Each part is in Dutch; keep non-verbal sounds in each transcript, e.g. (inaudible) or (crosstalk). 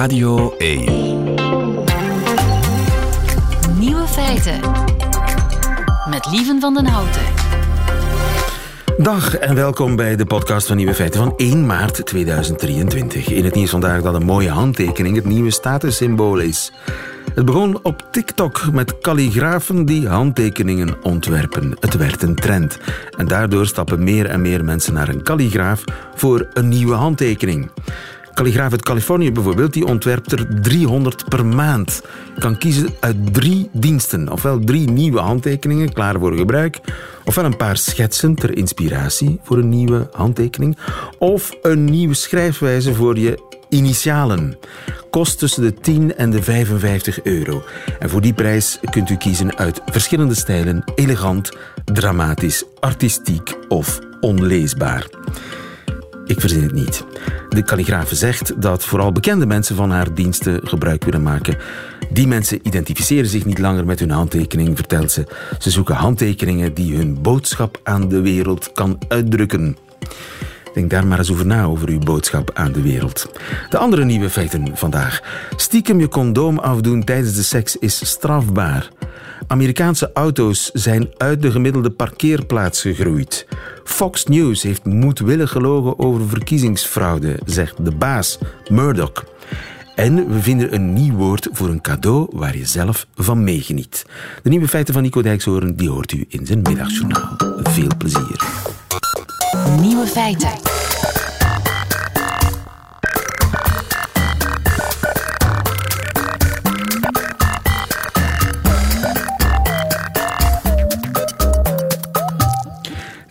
Radio 1. Nieuwe feiten. Met Lieven van den Houten. Dag en welkom bij de podcast van Nieuwe Feiten van 1 maart 2023. In het nieuws vandaag dat een mooie handtekening het nieuwe statussymbool is. Het begon op TikTok met kalligrafen die handtekeningen ontwerpen. Het werd een trend. En daardoor stappen meer en meer mensen naar een kalligraaf voor een nieuwe handtekening. Kalligraaf uit Californië bijvoorbeeld, die ontwerpt er 300 per maand. Je kan kiezen uit drie diensten. Ofwel drie nieuwe handtekeningen klaar voor gebruik, ofwel een paar schetsen ter inspiratie voor een nieuwe handtekening, of een nieuwe schrijfwijze voor je initialen. Kost tussen de 10 en de 55 euro. En voor die prijs kunt u kiezen uit verschillende stijlen: elegant, dramatisch, artistiek of onleesbaar. Ik verzin het niet. De kalligrafe zegt dat vooral bekende mensen van haar diensten gebruik willen maken. Die mensen identificeren zich niet langer met hun handtekening, vertelt ze. Ze zoeken handtekeningen die hun boodschap aan de wereld kan uitdrukken. Denk daar maar eens over na, over uw boodschap aan de wereld. De andere nieuwe feiten vandaag. Stiekem je condoom afdoen tijdens de seks is strafbaar. Amerikaanse auto's zijn uit de gemiddelde parkeerplaats gegroeid. Fox News heeft moedwillig gelogen over verkiezingsfraude, zegt de baas Murdoch. En we vinden een nieuw woord voor een cadeau waar je zelf van meegeniet. De nieuwe feiten van Nico Dijkshoorn die hoort u in zijn middagjournaal. Veel plezier. Nieuwe feiten.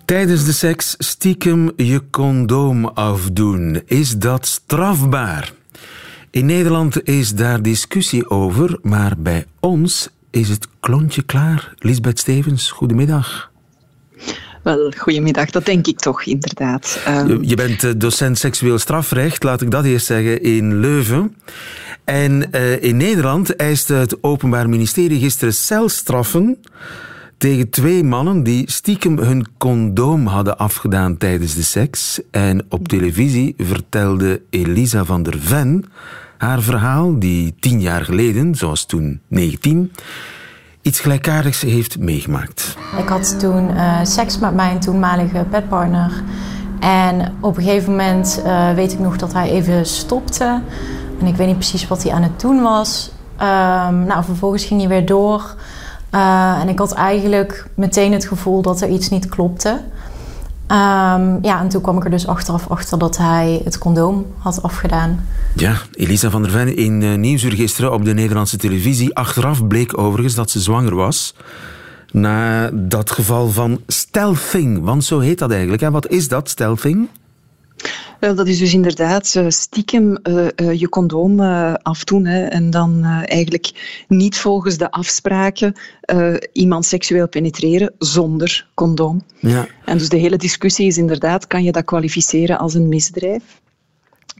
Tijdens de seks stiekem je condoom afdoen. Is dat strafbaar? In Nederland is daar discussie over, maar bij ons is het klontje klaar. Lisbeth Stevens, goedemiddag. Wel, goedemiddag, dat denk ik toch inderdaad. Um... Je bent eh, docent seksueel strafrecht, laat ik dat eerst zeggen, in Leuven. En uh, in Nederland eiste het Openbaar Ministerie gisteren celstraffen tegen twee mannen die stiekem hun condoom hadden afgedaan tijdens de seks. En op televisie vertelde Elisa van der Ven haar verhaal, die tien jaar geleden, zoals toen 19, iets gelijkaardigs heeft meegemaakt. Ik had toen uh, seks met mijn toenmalige bedpartner. En op een gegeven moment uh, weet ik nog dat hij even stopte. En ik weet niet precies wat hij aan het doen was. Um, nou, vervolgens ging hij weer door. Uh, en ik had eigenlijk meteen het gevoel dat er iets niet klopte. Um, ja, en toen kwam ik er dus achteraf achter dat hij het condoom had afgedaan. Ja, Elisa van der Ven in uh, gisteren op de Nederlandse televisie. Achteraf bleek overigens dat ze zwanger was. Na dat geval van stealthing, want zo heet dat eigenlijk. En wat is dat, stealthing? Wel, dat is dus inderdaad uh, stiekem uh, uh, je condoom afdoen hè, en dan eigenlijk niet volgens de afspraken iemand seksueel penetreren zonder condoom. Ja. En dus de hele discussie is inderdaad, kan je dat kwalificeren als een misdrijf?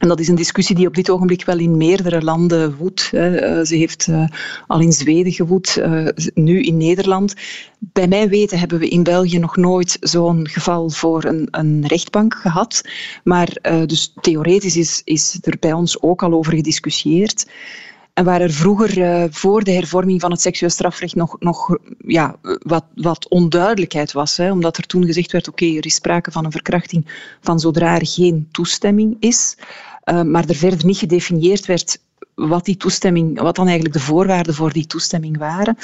En dat is een discussie die op dit ogenblik wel in meerdere landen woedt. Ze heeft al in Zweden gewoed, nu in Nederland. Bij mijn weten hebben we in België nog nooit zo'n geval voor een, een rechtbank gehad. Maar dus theoretisch is, is er bij ons ook al over gediscussieerd. En waar er vroeger voor de hervorming van het seksueel strafrecht nog, nog ja, wat, wat onduidelijkheid was, hè, omdat er toen gezegd werd, oké, er is sprake van een verkrachting van zodra er geen toestemming is, maar er verder niet gedefinieerd werd wat die toestemming, wat dan eigenlijk de voorwaarden voor die toestemming waren.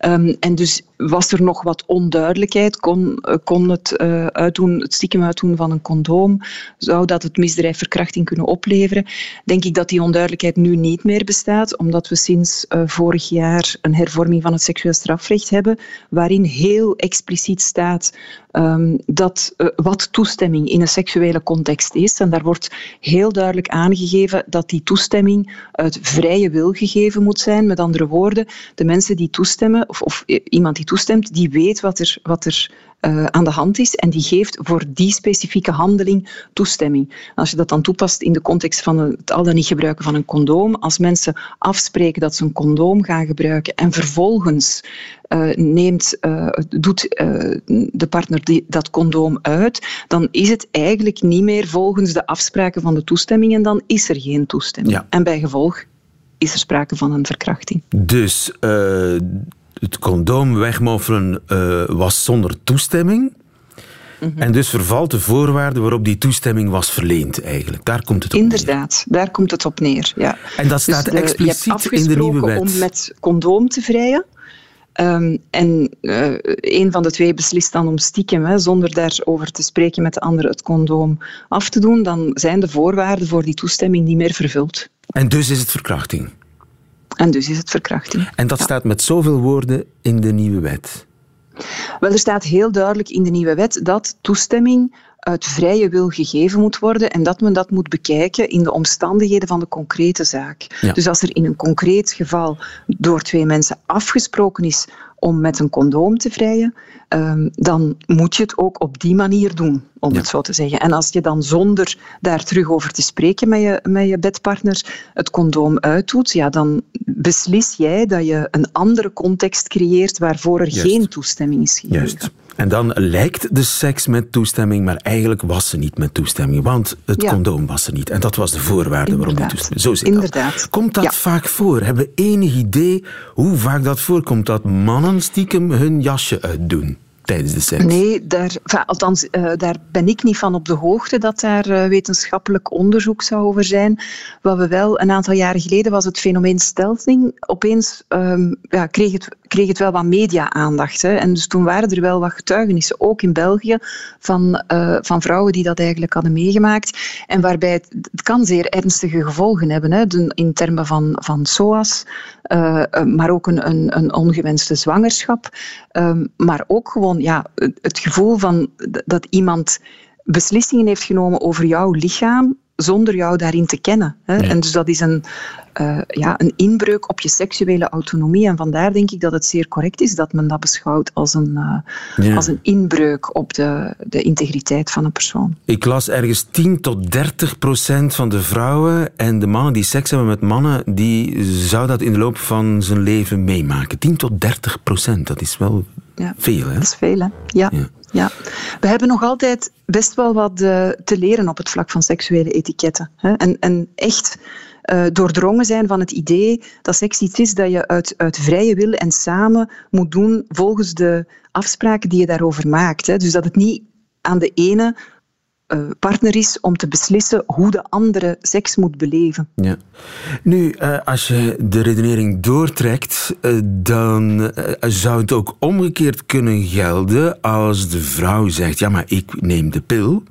Um, en dus was er nog wat onduidelijkheid, kon, uh, kon het, uh, uitdoen, het stiekem uitdoen van een condoom, zou dat het misdrijf verkrachting kunnen opleveren? Denk ik dat die onduidelijkheid nu niet meer bestaat, omdat we sinds uh, vorig jaar een hervorming van het seksueel strafrecht hebben, waarin heel expliciet staat um, dat, wat toestemming in een seksuele context is. En daar wordt heel duidelijk aangegeven dat die toestemming vrije wil gegeven moet zijn. Met andere woorden, de mensen die toestemmen, of, of iemand die toestemt, die weet wat er, wat er uh, aan de hand is en die geeft voor die specifieke handeling toestemming. Als je dat dan toepast in de context van het al dan niet gebruiken van een condoom, als mensen afspreken dat ze een condoom gaan gebruiken en vervolgens uh, neemt, uh, doet de partner die, dat condoom uit, dan is het eigenlijk niet meer volgens de afspraken van de toestemming en dan is er geen toestemming. Ja. En bij gevolg is er sprake van een verkrachting. Dus het condoom wegmoffelen uh, was zonder toestemming. Mhm. En dus vervalt de voorwaarde waarop die toestemming was verleend eigenlijk. Daar komt het op Inderdaad, daar komt het op neer. Ja. En dat staat dus expliciet in de nieuwe wet. om met condoom te vrijen. Um, en uh, een van de twee beslist dan om stiekem, hè, zonder daarover te spreken met de andere, het condoom af te doen. Dan zijn de voorwaarden voor die toestemming niet meer vervuld. En dus is het verkrachting? En dus is het verkrachting. En dat staat met zoveel woorden in de nieuwe wet? Wel, er staat heel duidelijk in de nieuwe wet dat toestemming uit vrije wil gegeven moet worden en dat men dat moet bekijken in de omstandigheden van de concrete zaak. Dus als er in een concreet geval door twee mensen afgesproken is om met een condoom te vrijen, um, dan moet je het ook op die manier doen, om het zo te zeggen. En als je dan zonder daar terug over te spreken met je, met je bedpartner het condoom uitdoet, ja, dan beslis jij dat je een andere context creëert waarvoor er geen toestemming is gegeven. Juist. En dan lijkt de seks met toestemming, maar eigenlijk was ze niet met toestemming, want het condoom was er niet. En dat was de voorwaarde waarom die toestemming. Zo zit Inderdaad. dat. Komt dat vaak voor? Hebben we enig idee hoe vaak dat voorkomt dat mannen stiekem hun jasje uitdoen? Tijdens de seks? Nee, daar, althans, uh, daar ben ik niet van op de hoogte dat daar uh, wetenschappelijk onderzoek zou over zijn. Wat we wel, een aantal jaren geleden was het fenomeen stelting. Opeens um, ja, kreeg, het, kreeg het wel wat media-aandacht. En dus toen waren er wel wat getuigenissen, ook in België, van, uh, van vrouwen die dat eigenlijk hadden meegemaakt. En waarbij het, het kan zeer ernstige gevolgen hebben, hè, in termen van, van SOAS, maar ook een, een, een ongewenste zwangerschap. Um, maar ook gewoon ja, het gevoel van dat iemand beslissingen heeft genomen over jouw lichaam zonder jou daarin te kennen. Hè? En dus dat is een, uh, ja, een inbreuk op je seksuele autonomie. En vandaar denk ik dat het zeer correct is dat men dat beschouwt als een, uh, als een inbreuk op de, de integriteit van een persoon. Ik las ergens 10 tot 30 procent van de vrouwen en de mannen die seks hebben met mannen, die zou dat in de loop van zijn leven meemaken. 10 tot 30 procent, dat is wel ja. veel, hè? Dat is veel, hè? ja. ja. Ja, we hebben nog altijd best wel wat uh, te leren op het vlak van seksuele etiketten. En, en echt uh, doordrongen zijn van het idee dat seks iets is dat je uit, uit vrije wil en samen moet doen volgens de afspraken die je daarover maakt. Dus dat het niet aan de ene eh, partner is om te beslissen hoe de andere seks moet beleven. Ja. Nu, uh, als je de redenering doortrekt, uh, dan zou het ook omgekeerd kunnen gelden als de vrouw zegt: Ja, maar ik neem de pil.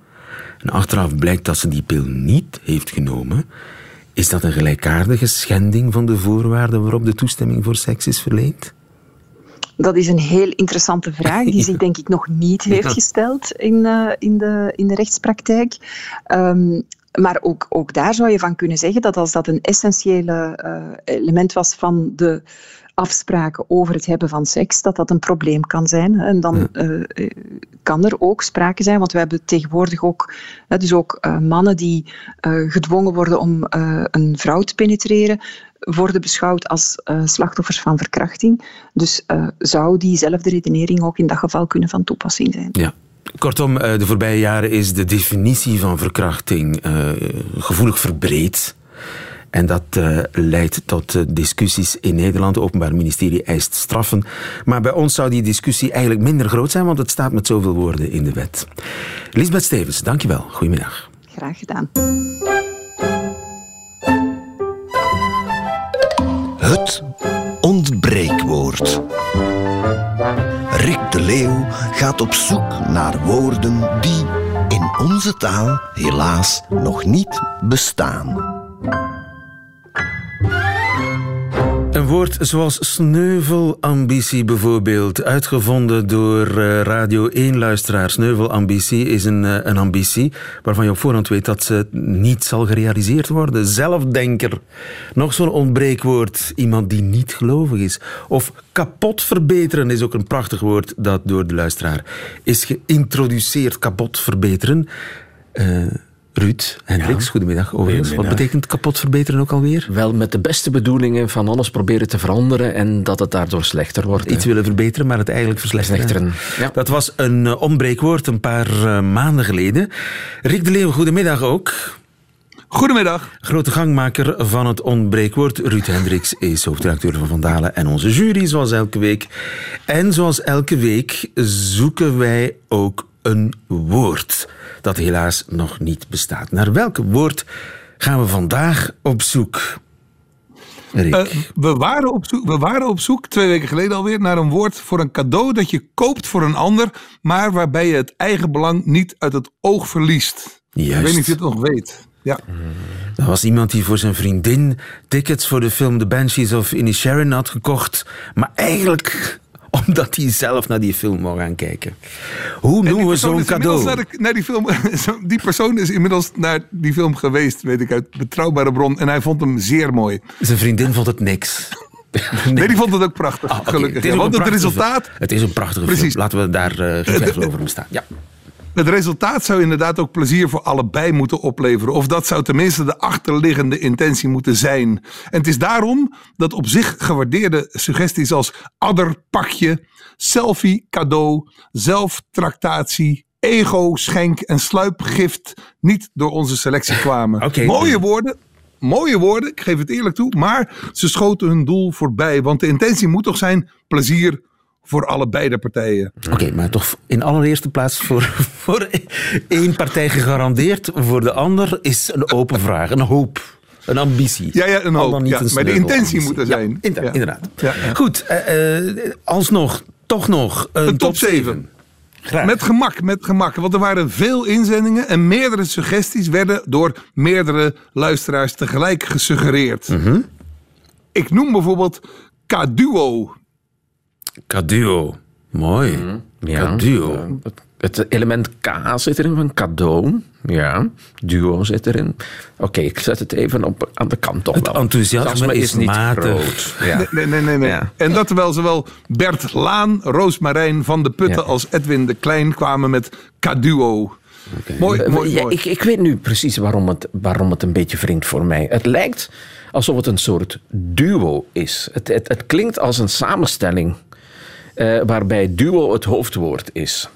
En achteraf blijkt dat ze die pil niet heeft genomen. Is dat een gelijkaardige schending van de voorwaarden waarop de toestemming voor seks is verleend? Dat is een heel interessante vraag die zich denk ik nog niet (laughs) heeft gesteld in, uh, in, de, in de rechtspraktijk. Um, maar ook, ook daar zou je van kunnen zeggen dat als dat een essentiële uh, element was van de afspraken over het hebben van seks, dat dat een probleem kan zijn. En dan uh, kan er ook sprake zijn, want we hebben tegenwoordig ook, dus ook uh, mannen die gedwongen worden om een vrouw te penetreren, worden beschouwd als slachtoffers van verkrachting. Dus zou diezelfde redenering ook in dat geval kunnen van toepassing zijn. Ja. Kortom, de voorbije jaren is de definitie van verkrachting gevoelig verbreed. En dat uh, leidt tot uh, discussies in Nederland. Het Openbaar Ministerie eist straffen. Maar bij ons zou die discussie eigenlijk minder groot zijn, want het staat met zoveel woorden in de wet. Lisbeth Stevens, dankjewel. Goedemiddag. Graag gedaan. Ontbreekwoord. Rick de Leeuw gaat op zoek naar woorden die in onze taal helaas nog niet bestaan woord zoals sneuvelambitie bijvoorbeeld, uitgevonden door uh, Radio 1-luisteraar. Sneuvelambitie is een, uh, een ambitie waarvan je op voorhand weet dat ze niet zal gerealiseerd worden. Zelfdenker. Nog zo'n ontbreekwoord. Iemand die niet gelovig is. Of kapot verbeteren is ook een prachtig woord dat door de luisteraar is geïntroduceerd. Kapot verbeteren. Uh, Ruud Hendricks, ja. goedemiddag. Overigens. Wat betekent kapot verbeteren ook alweer? Wel, met de beste bedoelingen van alles proberen te veranderen en dat het daardoor slechter wordt. Iets willen verbeteren, maar het eigenlijk verslechteren. Ja. Dat was een uh, onbreekwoord een paar uh, maanden geleden. Rick de Leeuw, goedemiddag ook. Goedemiddag. Grote gangmaker van het onbreekwoord. Ruud Hendricks is hoofdredacteur van Vandalen en onze jury, zoals elke week. En zoals elke week zoeken wij ook een woord dat helaas nog niet bestaat. Naar welk woord gaan we vandaag op zoek? Uh, we, waren op zoek, we waren op zoek, twee weken geleden alweer, naar een woord voor een cadeau dat je koopt voor een ander, maar waarbij je het eigen belang niet uit het oog verliest. Juist. Ik weet niet of je het nog weet. Ja. Er was iemand die voor zijn vriendin tickets voor de film The Banshees of Inisherin had gekocht, maar eigenlijk (laughs) omdat hij zelf naar die film wil gaan kijken. Hoe noemen we zo'n cadeau? Naar, naar die, film, (laughs) die persoon is inmiddels naar die film geweest, weet ik uit betrouwbare bron. En hij vond hem zeer mooi. Zijn vriendin vond het niks. Nee, (laughs) nee die vond het ook prachtig, ah, okay. gelukkig. Ja, want het resultaat... Het is een prachtige Precies. film. Laten we daar uh, geen twijfel over bestaan. Ja. Het resultaat zou inderdaad ook plezier voor allebei moeten opleveren. Of dat zou tenminste de achterliggende intentie moeten zijn. En het is daarom dat op zich gewaardeerde suggesties als adderpakje, selfie, cadeau, zelftractatie, ego, schenk en sluipgift niet door onze selectie kwamen. (laughs) Okay. Mooie woorden, mooie woorden, ik geef het eerlijk toe, maar ze schoten hun doel voorbij. Want de intentie moet toch zijn plezier voor allebei de partijen. Oké, maar toch in allereerste plaats voor, (laughs) voor één partij gegarandeerd, voor de ander is een open vraag, een hoop. Een ambitie. Ja, ja een hoop. Ja, maar de intentie moet er zijn. Ja, inderdaad. inderdaad. Ja, Goed, uh, uh, alsnog, toch nog een, een top 7. Met gemak, met gemak. Want er waren veel inzendingen en meerdere suggesties werden door meerdere luisteraars tegelijk gesuggereerd. Mm -hmm. Ik noem bijvoorbeeld Caduo. Caduo. Mooi. Mm, ja, Caduo. Het element K zit erin van cadeau. Ja, duo zit erin. Oké, ik zet het even op, aan de kant toch Het enthousiasme is, niet matig. Ja. Nee, nee, nee. nee. Ja. En dat terwijl zowel Bert Laan, Roosmarijn van de Putten als Edwin de Klein kwamen met Caduo. Okay. Mooi, mooi, ja, Ik, ik weet nu precies waarom het, waarom het een beetje wringt voor mij. Het lijkt alsof het een soort duo is. Het, het, het klinkt als een samenstelling uh, waarbij duo het hoofdwoord is.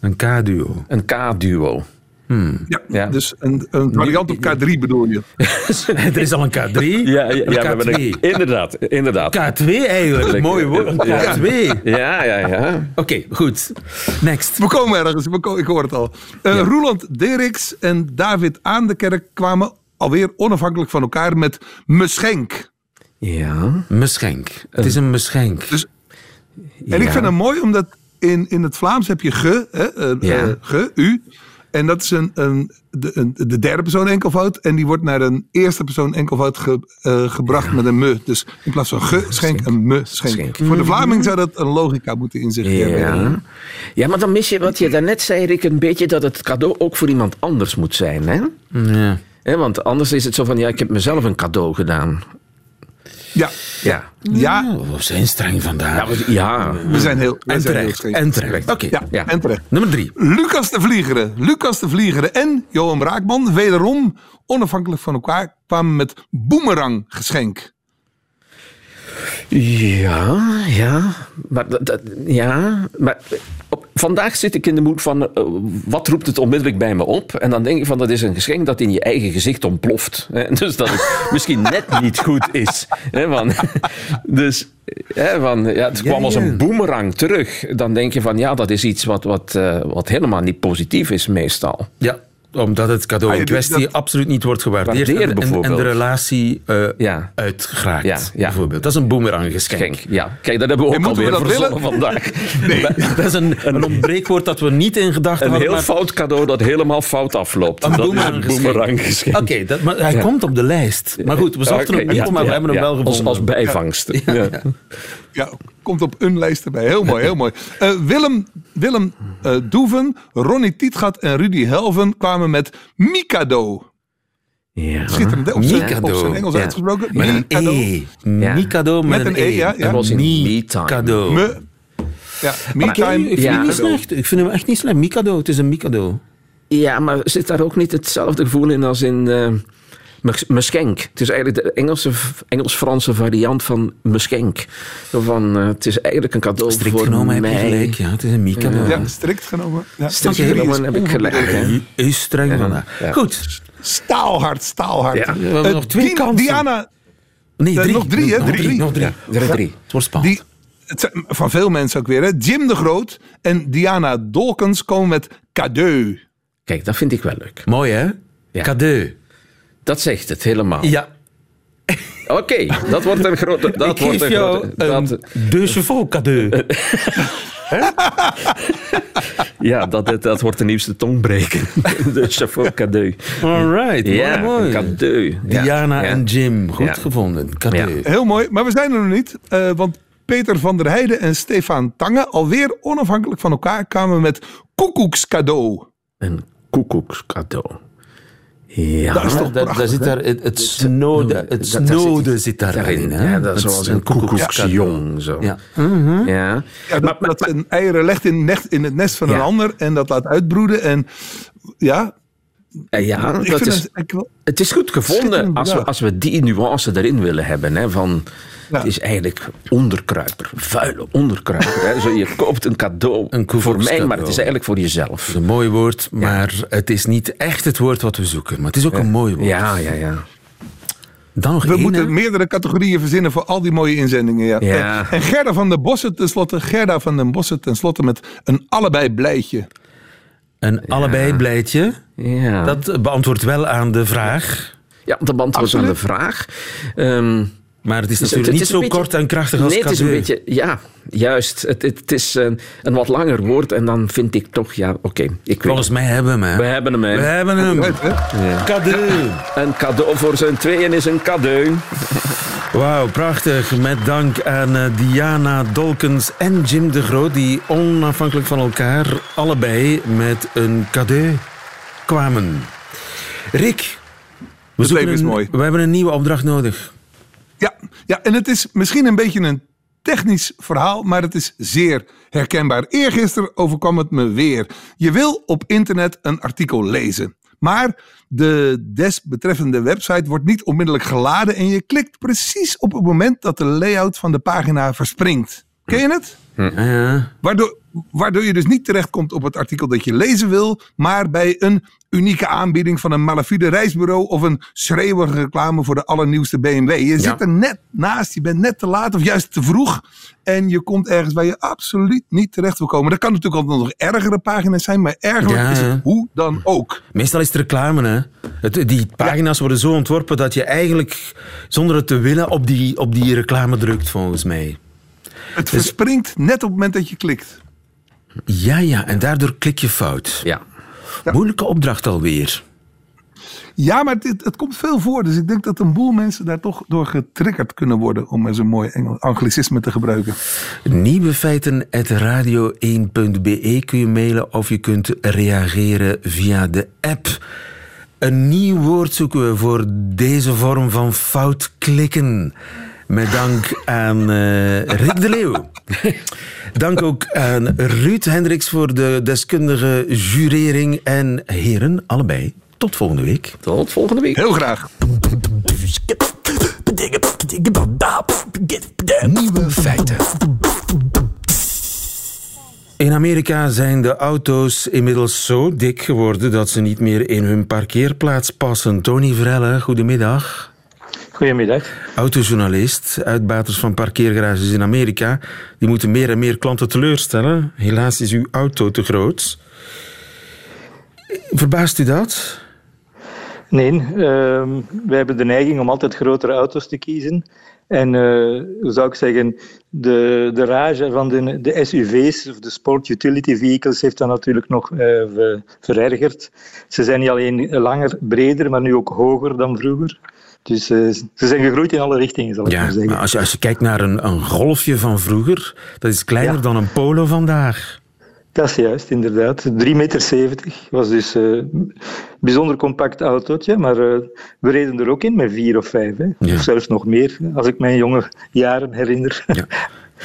Een K-duo. Een K-duo. Hmm. Ja, ja, dus een, een variant op K3 bedoel je? (laughs) er is al een K3. Ja, ja, ja K2. Een, inderdaad, inderdaad. K2 eigenlijk. Mooi woord. K2. Ja, ja, ja. Oké, okay, goed. Next. We komen ergens. We komen, ik hoor het al. Uh, ja. Roeland Deriks en David Aan de Kerk kwamen alweer onafhankelijk van elkaar met Meschenk. Ja, Meschenk. Het is een Meschenk. Dus, en ik vind het mooi omdat in, in het Vlaams heb je ge, hè, uh, ja. uh, ge, u. En dat is een, een, de, een, de derde persoon enkelvoud. En die wordt naar een eerste persoon enkelvoud ge, uh, gebracht ja. met een me. Dus in plaats van ge, schenk, een me, schenk. schenk. Voor de Vlaming zou dat een logica moeten in zich ja. hebben. Ja, maar dan mis je wat je daarnet zei, Rick, een beetje dat het cadeau ook voor iemand anders moet zijn. Hè? Ja. He, want anders is het zo van, ja, ik heb mezelf een cadeau gedaan. Ja. Ja. Ja. We zijn streng vandaag. Ja, ja. we zijn heel, we en zijn terecht. heel streng. En terecht. Oké. Okay. Ja, ja, en terecht. Nummer drie. Lucas de Vliegeren. Lucas de Vliegeren en Johan Braakman, wederom onafhankelijk van elkaar, kwamen met boemerang geschenk. Ja, ja. Maar, dat, ja, maar vandaag zit ik in de moed van uh, wat roept het onmiddellijk bij me op? En dan denk ik van dat is een geschenk dat in je eigen gezicht ontploft. Hè? (laughs) Dus dat het misschien net niet goed is. Hè? Van, (laughs) dus hè, van, ja, het kwam ja, als een boemerang terug. Dan denk je van ja, dat is iets wat, wat, uh, wat helemaal niet positief is meestal. Ja, Omdat het cadeau Ah, in kwestie dat- absoluut niet wordt gewaardeerd Waardeerd, en, en, de relatie eh Ja. uitgeraakt. Ja, ja. Bijvoorbeeld. Dat is een boemeranggeschenk. Schenk. Ja, kijk, dat hebben we ook alweer dat verzonnen vandaag. (laughs) (laughs) Dat is een, een ontbreekwoord dat we niet in gedachten Een hadden. heel maar- fout cadeau dat helemaal fout afloopt. Een dat is een boemeranggeschenk. Oké, dat- maar hij Ja. komt op de lijst. Maar goed, we zochten hem niet, ja, maar we ja, hebben hem wel Als, gevonden. als bijvangst. Ja. Ja, komt op een lijst erbij. Heel mooi, heel mooi. (laughs) Eh, Willem, Willem eh, Doeven, Ronnie Tietgat en Rudy Helven kwamen met Mikado. Ja. Schitterend? Op zijn, Mikado. op zijn Engels Ja. uitgesproken. Met een Mikado. E. Mikado met, Met een E, ja, ja. Dat was in Mikado. Me, ja, me time. ik vind hem niet slecht. Ik vind hem echt niet slecht. Mikado, het is een Mikado. Ja, maar zit daar ook niet hetzelfde gevoel in als in eh mes- meschenk? Het is eigenlijk de Engelse, Engels-Franse variant van meschenk. Zo van, eh, het is eigenlijk een cadeau Strikt voor genomen heb mij. je gelijk. Ja, het is een Mikado. Ja, strikt genomen. Ja. Strikt genomen heb ik gelijk. hè. Is streng Ja. vandaag. Ja. Goed. Staalhard, staalhard. Ja. We hebben Eh, nog twee kansen. Diana, Nee, Eh, drie. nog drie, hè? Nog Drie. Nog drie. Ja, er zijn drie. Het wordt spannend. die, het zijn van veel mensen ook weer, hè? Jim de Groot en Diana Dolkens komen met cadeau. Kijk, dat vind ik wel leuk. Mooi, hè? Ja. Cadeau. Dat zegt het helemaal. Ja, Oké, dat wordt een grote... Dat ik wordt geef een jou grote een dat, cadeau. (laughs) ja, dat, dat wordt de nieuwste tongbreker. (laughs) De chapeau cadeau. All right, Ja, mooi, mooi. cadeau. Ja, Diana ja. en Jim, goed Ja. gevonden. Cadeau. Heel mooi, maar we zijn er nog niet. eh, want Peter van der Heijden en Stefan Tange, alweer onafhankelijk van elkaar, kwamen met koekoekscadeau. Een koekoekscadeau. Ja, Dat is toch Daar, daar prachtig, zit daar, het, het snode, het daar snode zit- zit daarin. hè? ja, dat is zoals een koekoeksjong. Zo. Ja. Ja. Ja, dat, dat zijn eieren legt in, nest- in het nest van een Ja. ander en dat laat uitbroeden. En ja, ja, ik dat vind is, het is goed gevonden als we, als we die nuance erin willen hebben. Hè, van, Ja. Het is eigenlijk onderkruiper, vuile onderkruiper. Hè. Zo, je (laughs) koopt een cadeau Een voor mij, maar het is eigenlijk voor jezelf. Het is een mooi woord, maar het is niet echt het woord wat we zoeken. Maar het is ook een mooi woord. Ja, ja, ja. Dan nog We één, moeten hè? meerdere categorieën verzinnen voor al die mooie inzendingen. Ja. Ja. En Gerda van den Bossen tenslotte, Gerda van den Bossen tenslotte met een allebei blijtje. Een allebei blijtje. Ja. Dat beantwoordt wel aan de vraag. ja, band was aan de vraag. Ehm, Maar het is Dus natuurlijk het niet is zo beetje- kort en krachtig als nee, het is een beetje... Ja, juist. Het, het, het is een, een wat langer woord en dan vind ik toch... Ja, oké. ik weet Volgens mij hebben we hem. hè. We hebben hem, hè. We hebben hem. Hè? Cadeau. Een cadeau voor zijn tweeën is een cadeau. Wauw, prachtig. Met dank aan eh, Diana Dolkens en Jim de Groot, die onafhankelijk van elkaar allebei met een cadeau kwamen. Rick, we, Het zoeken leven is een- mooi. we hebben een nieuwe opdracht nodig. Ja, ja, en het is misschien een beetje een technisch verhaal, maar het is zeer herkenbaar. Eergisteren overkwam het me weer. Je wil op internet een artikel lezen, maar de desbetreffende website wordt niet onmiddellijk geladen en je klikt precies op het moment dat de layout van de pagina verspringt. Ken je het? Ja, ja. Waardoor, waardoor je dus niet terechtkomt op het artikel dat je lezen wil, maar bij een unieke aanbieding van een malafide reisbureau of een schreeuwige reclame voor de allernieuwste BMW. Je zit er net naast, je bent net te laat of juist te vroeg en je komt ergens waar je absoluut niet terecht wil komen. Dat kan natuurlijk altijd nog ergere pagina's zijn, maar ergerlijk Ja, is het hoe dan ook. Meestal is het reclame, hè. Het, die pagina's worden zo ontworpen dat je eigenlijk zonder het te willen op die, op die reclame drukt, volgens mij. Het verspringt net op het moment dat je klikt. Ja, ja, en daardoor klik je fout. Ja. Moeilijke opdracht alweer. Ja, maar het, het komt veel voor. Dus ik denk dat een boel mensen daar toch door getriggerd kunnen worden. Om eens een mooi Engels, anglicisme te gebruiken. Nieuwe feiten radio1.be kun je mailen of je kunt reageren via de app. Een nieuw woord zoeken we voor deze vorm van fout klikken. Met dank aan eh, Rick de Leeuw. Dank ook aan Ruud Hendricks voor de deskundige jurering. En heren, allebei, tot volgende week. Tot volgende week. Heel graag. Nieuwe feiten. In Amerika zijn de auto's inmiddels zo dik geworden dat ze niet meer in hun parkeerplaats passen. Tony Vrelle, goedemiddag. Goedemiddag. Autojournalist, uitbaters van parkeergarages in Amerika, die moeten meer en meer klanten teleurstellen. Helaas is uw auto te groot. Verbaast u dat? Nee, uh, wij hebben de neiging om altijd grotere auto's te kiezen. En uh, hoe zou ik zeggen, de, de rage van de, de SUV's, of de Sport Utility Vehicles, heeft dat natuurlijk nog uh, verergerd. Ze zijn niet alleen langer, breder, maar nu ook hoger dan vroeger. Dus uh, ze zijn gegroeid in alle richtingen, zal ik ja, maar zeggen. Maar als, je, als je kijkt naar een, een golfje van vroeger, dat is kleiner ja. dan een polo vandaag. Dat is juist, inderdaad. 3,70 meter was dus een uh, bijzonder compact autootje, maar uh, we reden er ook in met vier of vijf. Hè. Ja. Of zelfs nog meer, als ik mijn jonge jaren herinner. Ja. (laughs)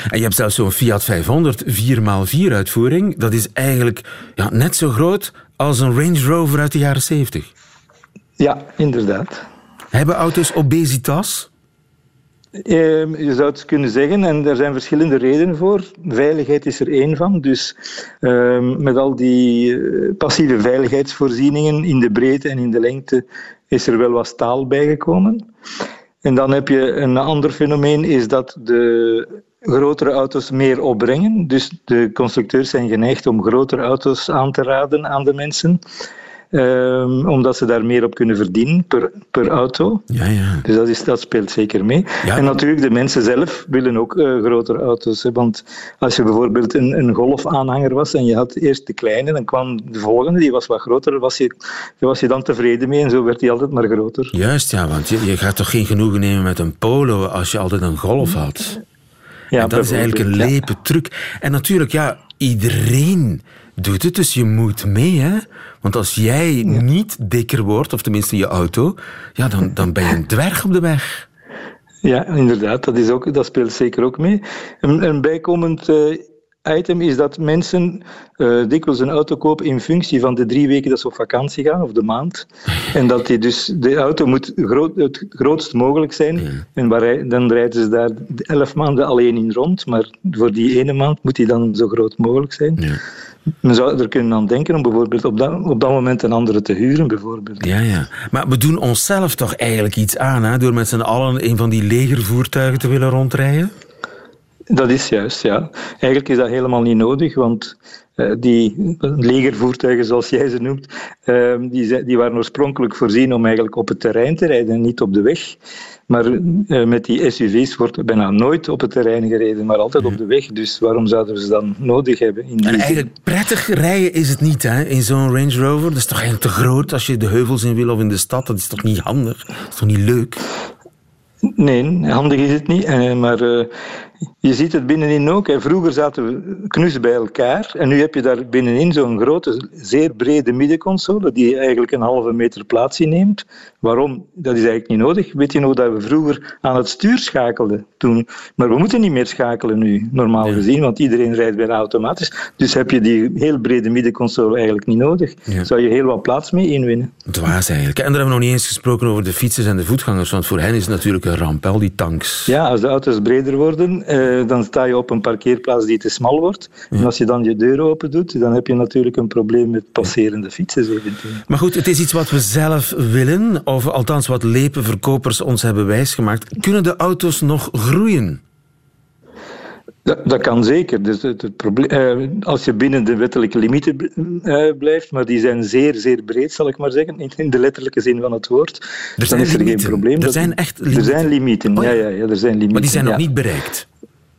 En je hebt zelfs zo'n Fiat 500 4x4 uitvoering. Dat is eigenlijk ja, net zo groot als een Range Rover uit de jaren 70. Ja, inderdaad. Hebben auto's obesitas? Uh, je zou het kunnen zeggen, en er zijn verschillende redenen voor. Veiligheid is er één van. Dus uh, met al die passieve veiligheidsvoorzieningen in de breedte en in de lengte is er wel wat staal bijgekomen. En dan heb je een ander fenomeen, is dat de grotere auto's meer opbrengen. Dus de constructeurs zijn geneigd om grotere auto's aan te raden aan de mensen. Um, omdat ze daar meer op kunnen verdienen per, per auto. Ja, ja. Dus dat, is, dat speelt zeker mee. Ja. En natuurlijk, de mensen zelf willen ook uh, grotere auto's. Hè, want als je bijvoorbeeld een, een golfaanhanger was en je had eerst de kleine, dan kwam de volgende, die was wat groter, daar was, je, daar was je dan tevreden mee en zo werd die altijd maar groter. Juist, ja, want je, je gaat toch geen genoegen nemen met een polo als je altijd een golf had? Ja, en dat is eigenlijk een lepe truc. En natuurlijk, ja, iedereen doet het, dus je moet mee, hè? Want als jij ja. niet dikker wordt, of tenminste je auto, ja, dan, dan ben je een dwerg op de weg. Ja, inderdaad, dat, is ook, dat speelt zeker ook mee. Een, een bijkomend uh, item is dat mensen uh, dikwijls een auto kopen in functie van de drie weken dat ze op vakantie gaan, of de maand. En dat die dus, de auto moet groot, het grootst mogelijk zijn. Ja. En waar, dan rijden ze daar elf maanden alleen in rond, maar voor die ene maand moet die dan zo groot mogelijk zijn. Ja. Men zou er kunnen aan denken om bijvoorbeeld op dat, op dat moment een andere te huren. Bijvoorbeeld. Ja, ja. Maar we doen onszelf toch eigenlijk iets aan hè, door met z'n allen een van die legervoertuigen te willen rondrijden? Dat is juist, ja. Eigenlijk is dat helemaal niet nodig, want uh, die legervoertuigen, zoals jij ze noemt, uh, die, die waren oorspronkelijk voorzien om eigenlijk op het terrein te rijden en niet op de weg. Maar uh, met die SUV's wordt bijna nooit op het terrein gereden, maar altijd op de weg. Dus waarom zouden we ze dan nodig hebben? In die en eigenlijk prettig rijden is het niet, hè? In zo'n Range Rover. Dat is toch eigenlijk te groot als je de heuvels in wil of in de stad. Dat is toch niet handig? Dat is toch niet leuk? Nee, handig is het niet. Uh, maar je ziet het binnenin ook. Hè. Vroeger zaten we knus bij elkaar. En nu heb je daar binnenin zo'n grote, zeer brede middenconsole. die eigenlijk een halve meter plaats inneemt. Waarom? Dat is eigenlijk niet nodig. Weet je nog dat we vroeger aan het stuur schakelden toen? Maar we moeten niet meer schakelen nu, normaal ja. gezien. Want iedereen rijdt bijna automatisch. Dus heb je die heel brede middenconsole eigenlijk niet nodig. Ja. Zou je heel wat plaats mee inwinnen. Dwaas eigenlijk. En daar hebben we nog niet eens gesproken over de fietsers en de voetgangers. Want voor hen is het natuurlijk een ramp, al die tanks. Ja, als de auto's breder worden, eh, dan sta je op een parkeerplaats die te smal wordt. Ja. En als je dan je deur open doet, dan heb je natuurlijk een probleem met passerende fietsers eventueel. Maar goed, het is iets wat we zelf willen, of althans wat lepenverkopers ons hebben wijsgemaakt. Kunnen de auto's nog groeien? Dat, dat, kan zeker. Dus het, het probleem, eh, als je binnen de wettelijke limieten uh, blijft, maar die zijn zeer, zeer breed, zal ik maar zeggen, in, in de letterlijke zin van het woord, er dan is er limieten. geen probleem. Er zijn echt limieten. Er zijn limieten, oh, ja. Ja, ja, er zijn limieten. Maar die zijn nog ja. niet bereikt.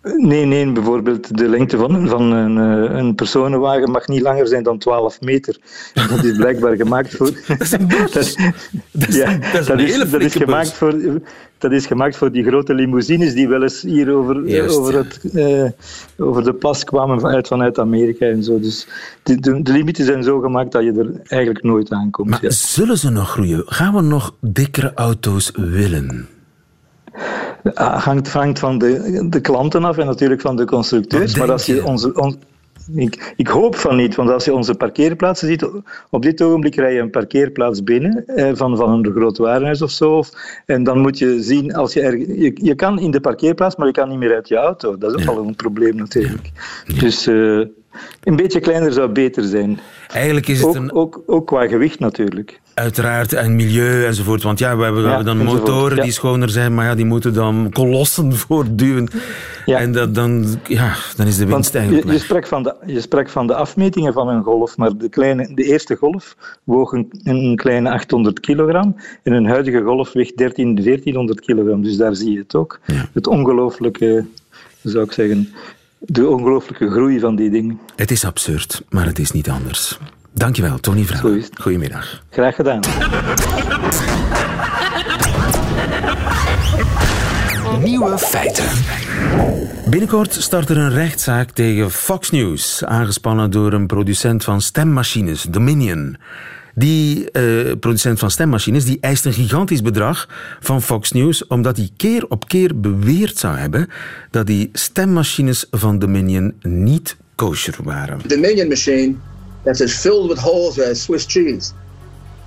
Nee, nee, bijvoorbeeld de lengte van, van een, een, personenwagen mag niet langer zijn dan 12 meter. En dat is blijkbaar gemaakt voor. (laughs) dat is een dat, dat, ja, dat is, dat is, dat is gemaakt bus. voor. Dat is gemaakt voor die grote limousines die wel eens hier over, Juist, over, het, uh, over de pas kwamen vanuit, vanuit Amerika en zo. Dus de, de, de, limieten zijn zo gemaakt dat je er eigenlijk nooit aankomt. Maar ja. zullen ze nog groeien? Gaan we nog dikkere auto's willen? Hangt, hangt van de, de klanten af en natuurlijk van de constructeurs. Maar als je onze, on, ik, ik, hoop van niet, want als je onze parkeerplaatsen ziet, op dit ogenblik rij je een parkeerplaats binnen eh, van, van een groot warenhuis of zo. Of, en dan moet je zien, als je, er, je, je, kan in de parkeerplaats, maar je kan niet meer uit je auto. Dat is ook ja. al een probleem natuurlijk. Ja. Ja. Dus uh, Een beetje kleiner zou beter zijn. Eigenlijk is het Ook, een, ook, ook qua gewicht natuurlijk. uiteraard en milieu enzovoort. Want ja, we hebben, Ja, dan enzovoort, motoren ja. die schoner zijn, maar ja, die moeten dan kolossen (laughs) voortduwen. Ja. En dat, dan, ja, dan is de winst je, eigenlijk je, sprak van de, je sprak van de afmetingen van een golf, maar de, kleine, de eerste golf woog een, een kleine 800 kilogram en een huidige golf weegt 13, 1400 kilogram. Dus daar zie je het ook. Het ongelooflijke, zou ik zeggen, de ongelooflijke groei van die dingen. Het is absurd, maar het is niet anders. Dankjewel, Tony het. Goedemiddag. Graag gedaan. Nieuwe feiten. Binnenkort start er een rechtszaak tegen Fox News, aangespannen door een producent van stemmachines, Dominion. Die eh, producent van stemmachines die eist een gigantisch bedrag van Fox News omdat hij keer op keer beweerd zou hebben dat die stemmachines van Dominion niet kosher waren. Dominion machine that's as filled with holes as Swiss cheese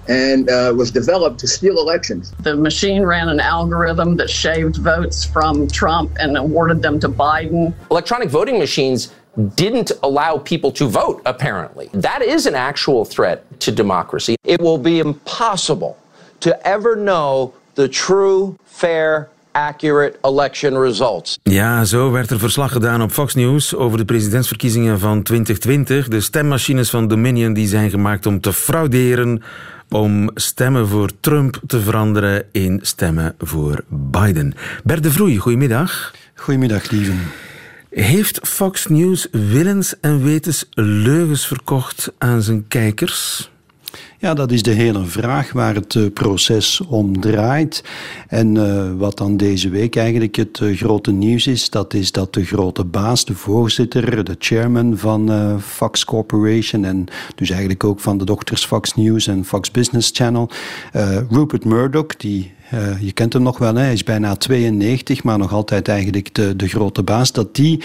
and uh, was developed to steal elections. The machine ran an algorithm that shaved votes from Trump and awarded them to Biden. electronic voting machines didn't allow people to vote, apparently. That is an actual threat to democracy. It will be impossible to ever know the true, fair, accurate election results. Ja, zo werd er verslag gedaan op Fox News over de presidentsverkiezingen van 2020. De stemmachines van Dominion die zijn gemaakt om te frauderen, om stemmen voor Trump te veranderen in stemmen voor Biden. Bert de Vroei, goedemiddag. Goedemiddag, lieven. Heeft Fox News willens en wetens leugens verkocht aan zijn kijkers? Ja, dat is de hele vraag waar het eh, proces om draait. En eh, wat dan deze week eigenlijk het eh, grote nieuws is, dat is dat de grote baas, de voorzitter, de chairman van Fox Corporation en dus eigenlijk ook van de dochters Fox News en Fox Business Channel, Rupert Murdoch, die eh, je kent hem nog wel, hè? hij is bijna 92, maar nog altijd eigenlijk de, de grote baas, dat die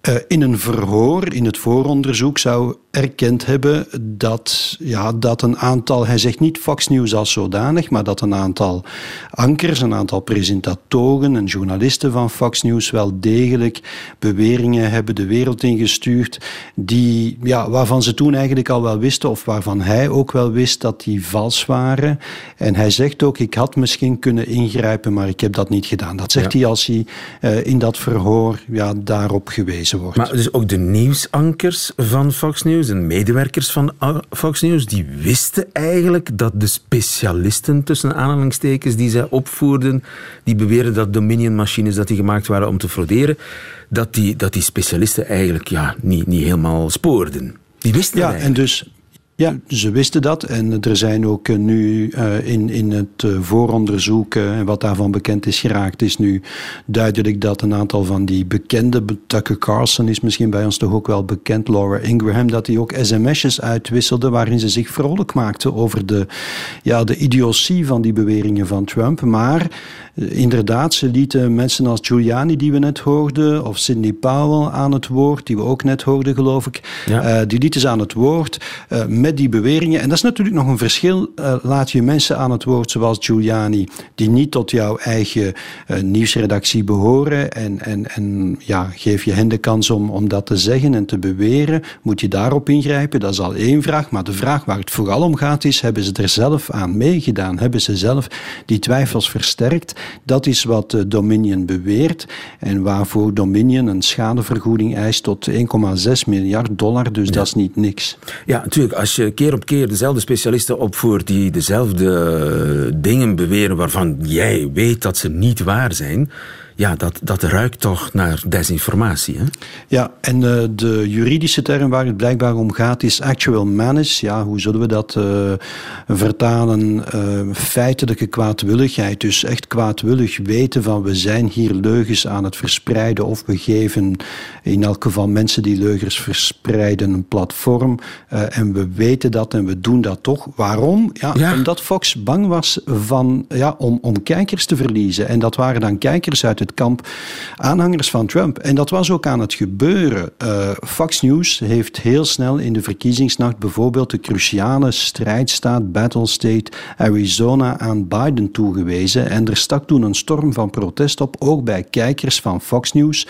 eh, in een verhoor, in het vooronderzoek, zou erkend hebben dat, ja, dat een aantal, hij zegt niet Fox News als zodanig, maar dat een aantal ankers, een aantal presentatoren en journalisten van Fox News wel degelijk beweringen hebben de wereld ingestuurd, die, ja, waarvan ze toen eigenlijk al wel wisten, of waarvan hij ook wel wist dat die vals waren. En hij zegt ook, ik had misschien kunnen ingrijpen, maar ik heb dat niet gedaan. Dat zegt Ja. hij als hij eh, in dat verhoor ja, daarop gewezen wordt. Maar dus ook de nieuwsankers van Fox News en medewerkers van Fox News, die wisten eigenlijk dat de specialisten, tussen aanhalingstekens, die zij opvoerden, die beweerden dat Dominion-machines dat die gemaakt waren om te frauderen, dat die, dat die specialisten eigenlijk ja, niet, niet helemaal spoorden. Die wisten Ja, en dus ja, ze wisten dat. En er zijn ook eh, nu eh, in, in het eh, vooronderzoek, en wat daarvan bekend is geraakt, is nu duidelijk dat een aantal van die bekende, Tucker Carlson is misschien bij ons toch ook wel bekend, Laura Ingraham, dat die ook sms'jes uitwisselde waarin ze zich vrolijk maakte over de, ja, de idiotie van die beweringen van Trump. Maar inderdaad, ze lieten mensen als Giuliani, die we net hoorden, of Sidney Powell aan het woord, die we ook net hoorden, geloof ik. Ja. Eh, die lieten ze aan het woord eh, met die beweringen. En dat is natuurlijk nog een verschil. Eh, laat je mensen aan het woord zoals Giuliani, die niet tot jouw eigen nieuwsredactie behoren. En, en, en ja, geef je hen de kans om, om dat te zeggen en te beweren. Moet je daarop ingrijpen? Dat is al één vraag. Maar de vraag waar het vooral om gaat is, hebben ze er zelf aan meegedaan? Hebben ze zelf die twijfels versterkt? Dat is wat Dominion beweert. En waarvoor Dominion een schadevergoeding eist tot 1,6 miljard dollar. Dus dat is niet niks. Ja, natuurlijk. Als je keer op keer dezelfde specialisten opvoert die dezelfde eh, dingen beweren waarvan jij weet dat ze niet waar zijn, ja, dat, dat ruikt toch naar desinformatie. Hè? Ja, en uh, de juridische term waar het blijkbaar om gaat is actual malice. Ja, hoe zullen we dat uh, vertalen? Uh, feitelijke kwaadwilligheid. Dus echt kwaadwillig weten van we zijn hier leugens aan het verspreiden of we geven in elk geval mensen die leugens verspreiden een platform. En we weten dat en we doen dat toch. Waarom? Ja, ja. omdat Fox bang was van, ja, om, om kijkers te verliezen. En dat waren dan kijkers uit het kamp aanhangers van Trump. En dat was ook aan het gebeuren. Uh, Fox News heeft heel snel in de verkiezingsnacht bijvoorbeeld de cruciale strijdstaat Battle State Arizona aan Biden toegewezen. En er stak toen een storm van protest op, ook bij kijkers van Fox News,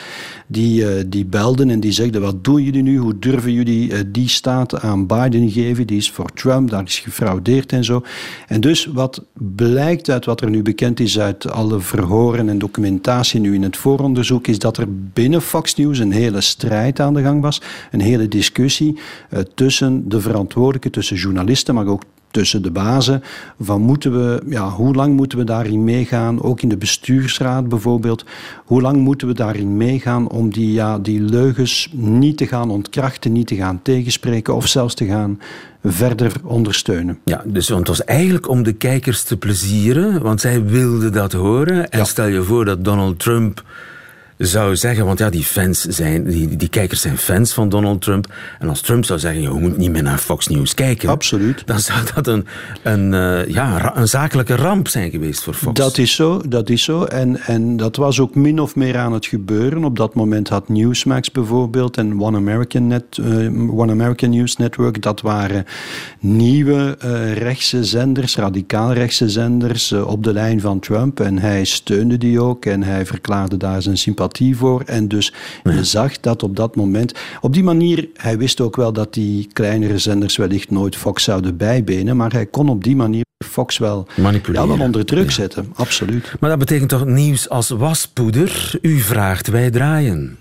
die, uh, die belden en die zegden: Wat doen jullie nu? Hoe durven jullie uh, die staat aan Biden geven? Die is voor Trump, daar is gefraudeerd en zo. En dus wat blijkt uit wat er nu bekend is uit alle verhoren en documentatie nu in het vooronderzoek, is dat er binnen Fox News een hele strijd aan de gang was. Een hele discussie uh, tussen de verantwoordelijken, tussen journalisten, maar ook tussen de bazen. Van moeten we, ja, hoe lang moeten we daarin meegaan? Ook in de bestuursraad bijvoorbeeld. Hoe lang moeten we daarin meegaan om die, ja, die leugens niet te gaan ontkrachten, niet te gaan tegenspreken of zelfs te gaan verder ondersteunen. Ja, dus want het was eigenlijk om de kijkers te plezieren, want zij wilden dat horen. En stel je voor dat Donald Trump zou zeggen, want ja, die fans zijn, die, die kijkers zijn fans van Donald Trump. En als Trump zou zeggen, je moet niet meer naar Fox News kijken. Absoluut. Dan zou dat een, een, uh, ja, een zakelijke ramp zijn geweest voor Fox. Dat is zo, dat is zo. En, en dat was ook min of meer aan het gebeuren. Op dat moment had Newsmax bijvoorbeeld en One American, Net, uh, One American News Network, dat waren nieuwe uh, rechtse zenders, radicaal rechtse zenders op de lijn van Trump. En hij steunde die ook en hij verklaarde daar zijn sympathie voor. En dus je zag dat op dat moment. Op die manier, hij wist ook wel dat die kleinere zenders wellicht nooit Fox zouden bijbenen. Maar hij kon op die manier Fox wel, ja, wel onder druk zetten. Absoluut. Maar dat betekent toch nieuws als waspoeder? U vraagt, wij draaien.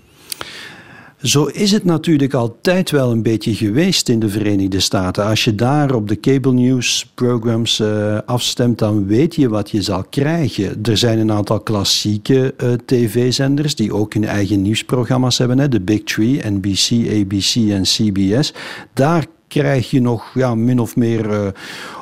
Zo is het natuurlijk altijd wel een beetje geweest in de Verenigde Staten. Als je daar op de cable news programs uh, afstemt, dan weet je wat je zal krijgen. Er zijn een aantal klassieke uh, tv-zenders die ook hun eigen nieuwsprogramma's hebben. Hè? De Big Three, NBC, ABC en CBS. Daar krijg je nog ja, min of meer uh,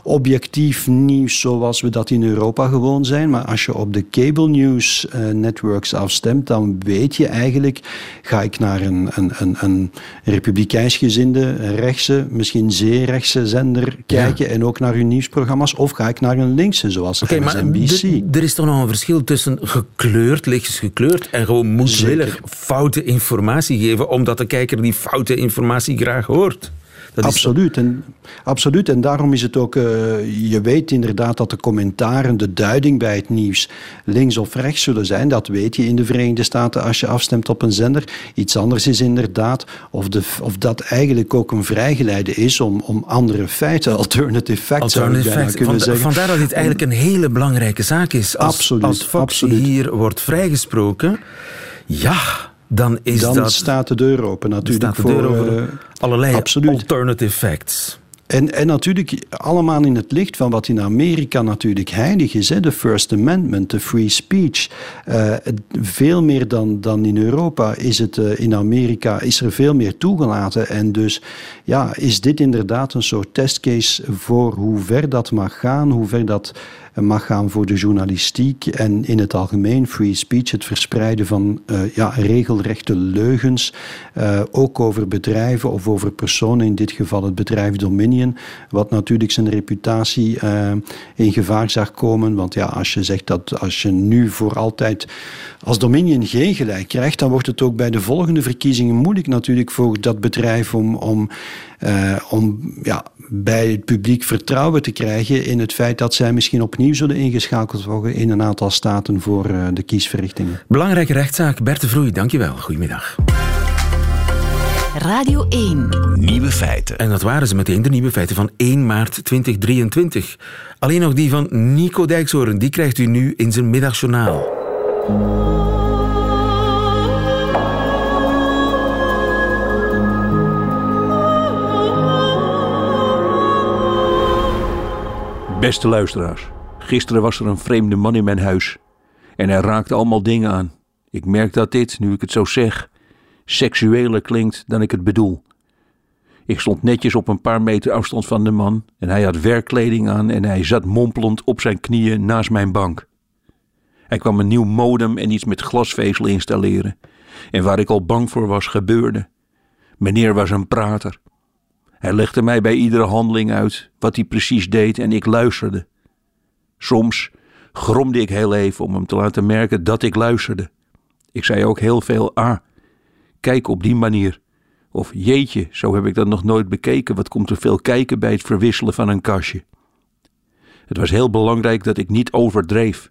objectief nieuws zoals we dat in Europa gewoon zijn. Maar als je op de cable news uh, networks afstemt, dan weet je eigenlijk, ga ik naar een, een, een, een republikeins gezinde, rechtse, misschien zeer rechtse zender kijken en ook naar hun nieuwsprogramma's, of ga ik naar een linkse zoals okay, MSNBC. Maar er is toch nog een verschil tussen gekleurd, lichtjes gekleurd, en gewoon moedwillig foute informatie geven, omdat de kijker die foute informatie graag hoort absoluut. En, absoluut. En daarom is het ook, uh, je weet inderdaad dat de commentaren, de duiding bij het nieuws links of rechts zullen zijn. Dat weet je in de Verenigde Staten als je afstemt op een zender. Iets anders is inderdaad of, de, of dat eigenlijk ook een vrijgeleide is om, om andere feiten, alternative facts alternative zou facts. kunnen zeggen. Vandaar dat dit eigenlijk een hele belangrijke zaak is. Als, absoluut, als Fox absoluut. hier wordt vrijgesproken, ja, dan is dan dat... staat de deur open natuurlijk de deur voor uh, allerlei absoluut. alternative facts. En, en natuurlijk allemaal in het licht van wat in Amerika natuurlijk heilig is. Hè? De First Amendment, de free speech. Uh, veel meer dan, dan in Europa is het uh, in Amerika is er veel meer toegelaten. En dus ja, is dit inderdaad een soort testcase voor hoe ver dat mag gaan, hoe ver dat mag gaan voor de journalistiek en in het algemeen free speech, het verspreiden van uh, ja, regelrechte leugens, uh, ook over bedrijven of over personen, in dit geval het bedrijf Dominion, wat natuurlijk zijn reputatie in gevaar zag komen. Want ja, als je zegt dat als je nu voor altijd als Dominion geen gelijk krijgt, dan wordt het ook bij de volgende verkiezingen moeilijk natuurlijk voor dat bedrijf om, om, om ja, bij het publiek vertrouwen te krijgen in het feit dat zij misschien opnieuw zullen ingeschakeld worden in een aantal staten voor uh, de kiesverrichtingen. Belangrijke rechtszaak. Bert de Vroei, dankjewel. Goedemiddag. Radio 1. Nieuwe feiten. En dat waren ze meteen, de nieuwe feiten van 1 maart 2023. Alleen nog die van Nico Dijkshoorn, die krijgt u nu in zijn middagjournaal. Beste luisteraars, gisteren was er een vreemde man in mijn huis en hij raakte allemaal dingen aan. Ik merk dat dit, nu ik het zo zeg, seksueler klinkt dan ik het bedoel. Ik stond netjes op een paar meter afstand van de man en hij had werkkleding aan en hij zat mompelend op zijn knieën naast mijn bank. Hij kwam een nieuw modem en iets met glasvezel installeren. En waar ik al bang voor was, gebeurde. Meneer was een prater. Hij legde mij bij iedere handeling uit wat hij precies deed en ik luisterde. Soms gromde ik heel even om hem te laten merken dat ik luisterde. Ik zei ook heel veel ah, kijk op die manier. Of jeetje, zo heb ik dat nog nooit bekeken. Wat komt er veel kijken bij het verwisselen van een kastje. Het was heel belangrijk dat ik niet overdreef.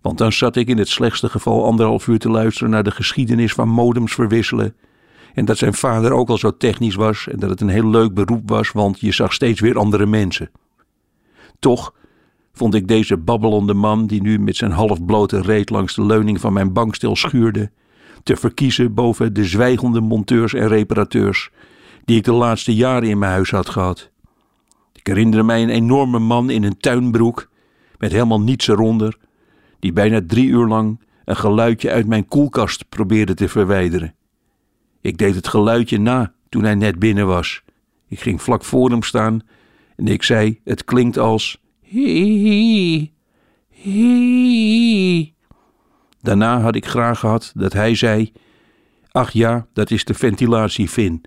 Want dan zat ik in het slechtste geval anderhalf uur te luisteren naar de geschiedenis van modems verwisselen. En dat zijn vader ook al zo technisch was en dat het een heel leuk beroep was, want je zag steeds weer andere mensen. Toch vond ik deze babbelende man, die nu met zijn halfblote reet langs de leuning van mijn bankstel schuurde, te verkiezen boven de zwijgende monteurs en reparateurs die ik de laatste jaren in mijn huis had gehad. Ik herinnerde mij een enorme man in een tuinbroek, met helemaal niets eronder, die bijna drie uur lang een geluidje uit mijn koelkast probeerde te verwijderen. Ik deed het geluidje na toen hij net binnen was. Ik ging vlak voor hem staan en ik zei: Het klinkt als. Hee, hee. Daarna had ik graag gehad dat hij zei: Ach ja, dat is de ventilatievin.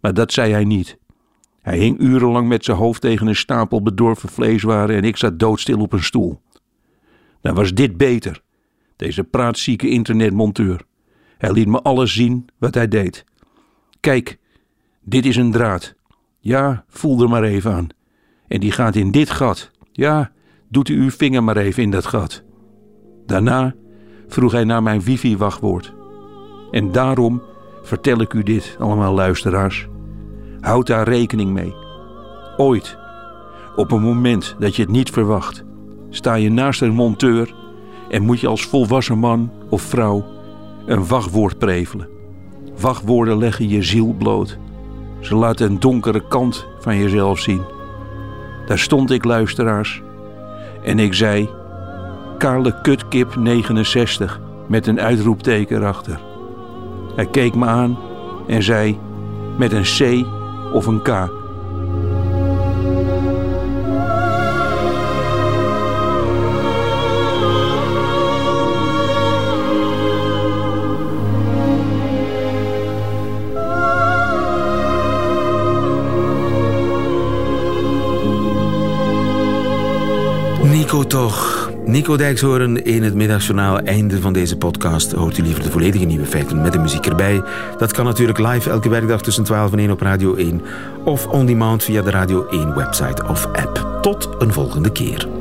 Maar dat zei hij niet. Hij hing urenlang met zijn hoofd tegen een stapel bedorven vleeswaren en ik zat doodstil op een stoel. Dan was dit beter, deze praatzieke internetmonteur. Hij liet me alles zien wat hij deed. Kijk, dit is een draad. Ja, voel er maar even aan. En die gaat in dit gat. Ja, doet u uw vinger maar even in dat gat. Daarna vroeg hij naar mijn wifi-wachtwoord. En daarom vertel ik u dit, allemaal luisteraars. Houd daar rekening mee. Ooit, op een moment dat je het niet verwacht, sta je naast een monteur en moet je als volwassen man of vrouw een wachtwoord prevelen. Wachtwoorden leggen je ziel bloot. Ze laten een donkere kant van jezelf zien. Daar stond ik, luisteraars, en ik zei: Karle Kutkip 69 met een uitroepteken erachter. Hij keek me aan en zei: Met een C of een K. Nico toch. Nico Dijkshoorn in het middagjournaal. Einde van deze podcast. Hoort u liever de volledige nieuwe feiten met de muziek erbij. Dat kan natuurlijk live elke werkdag tussen 12 en 1 op Radio 1. Of on demand via de Radio 1 website of app. Tot een volgende keer.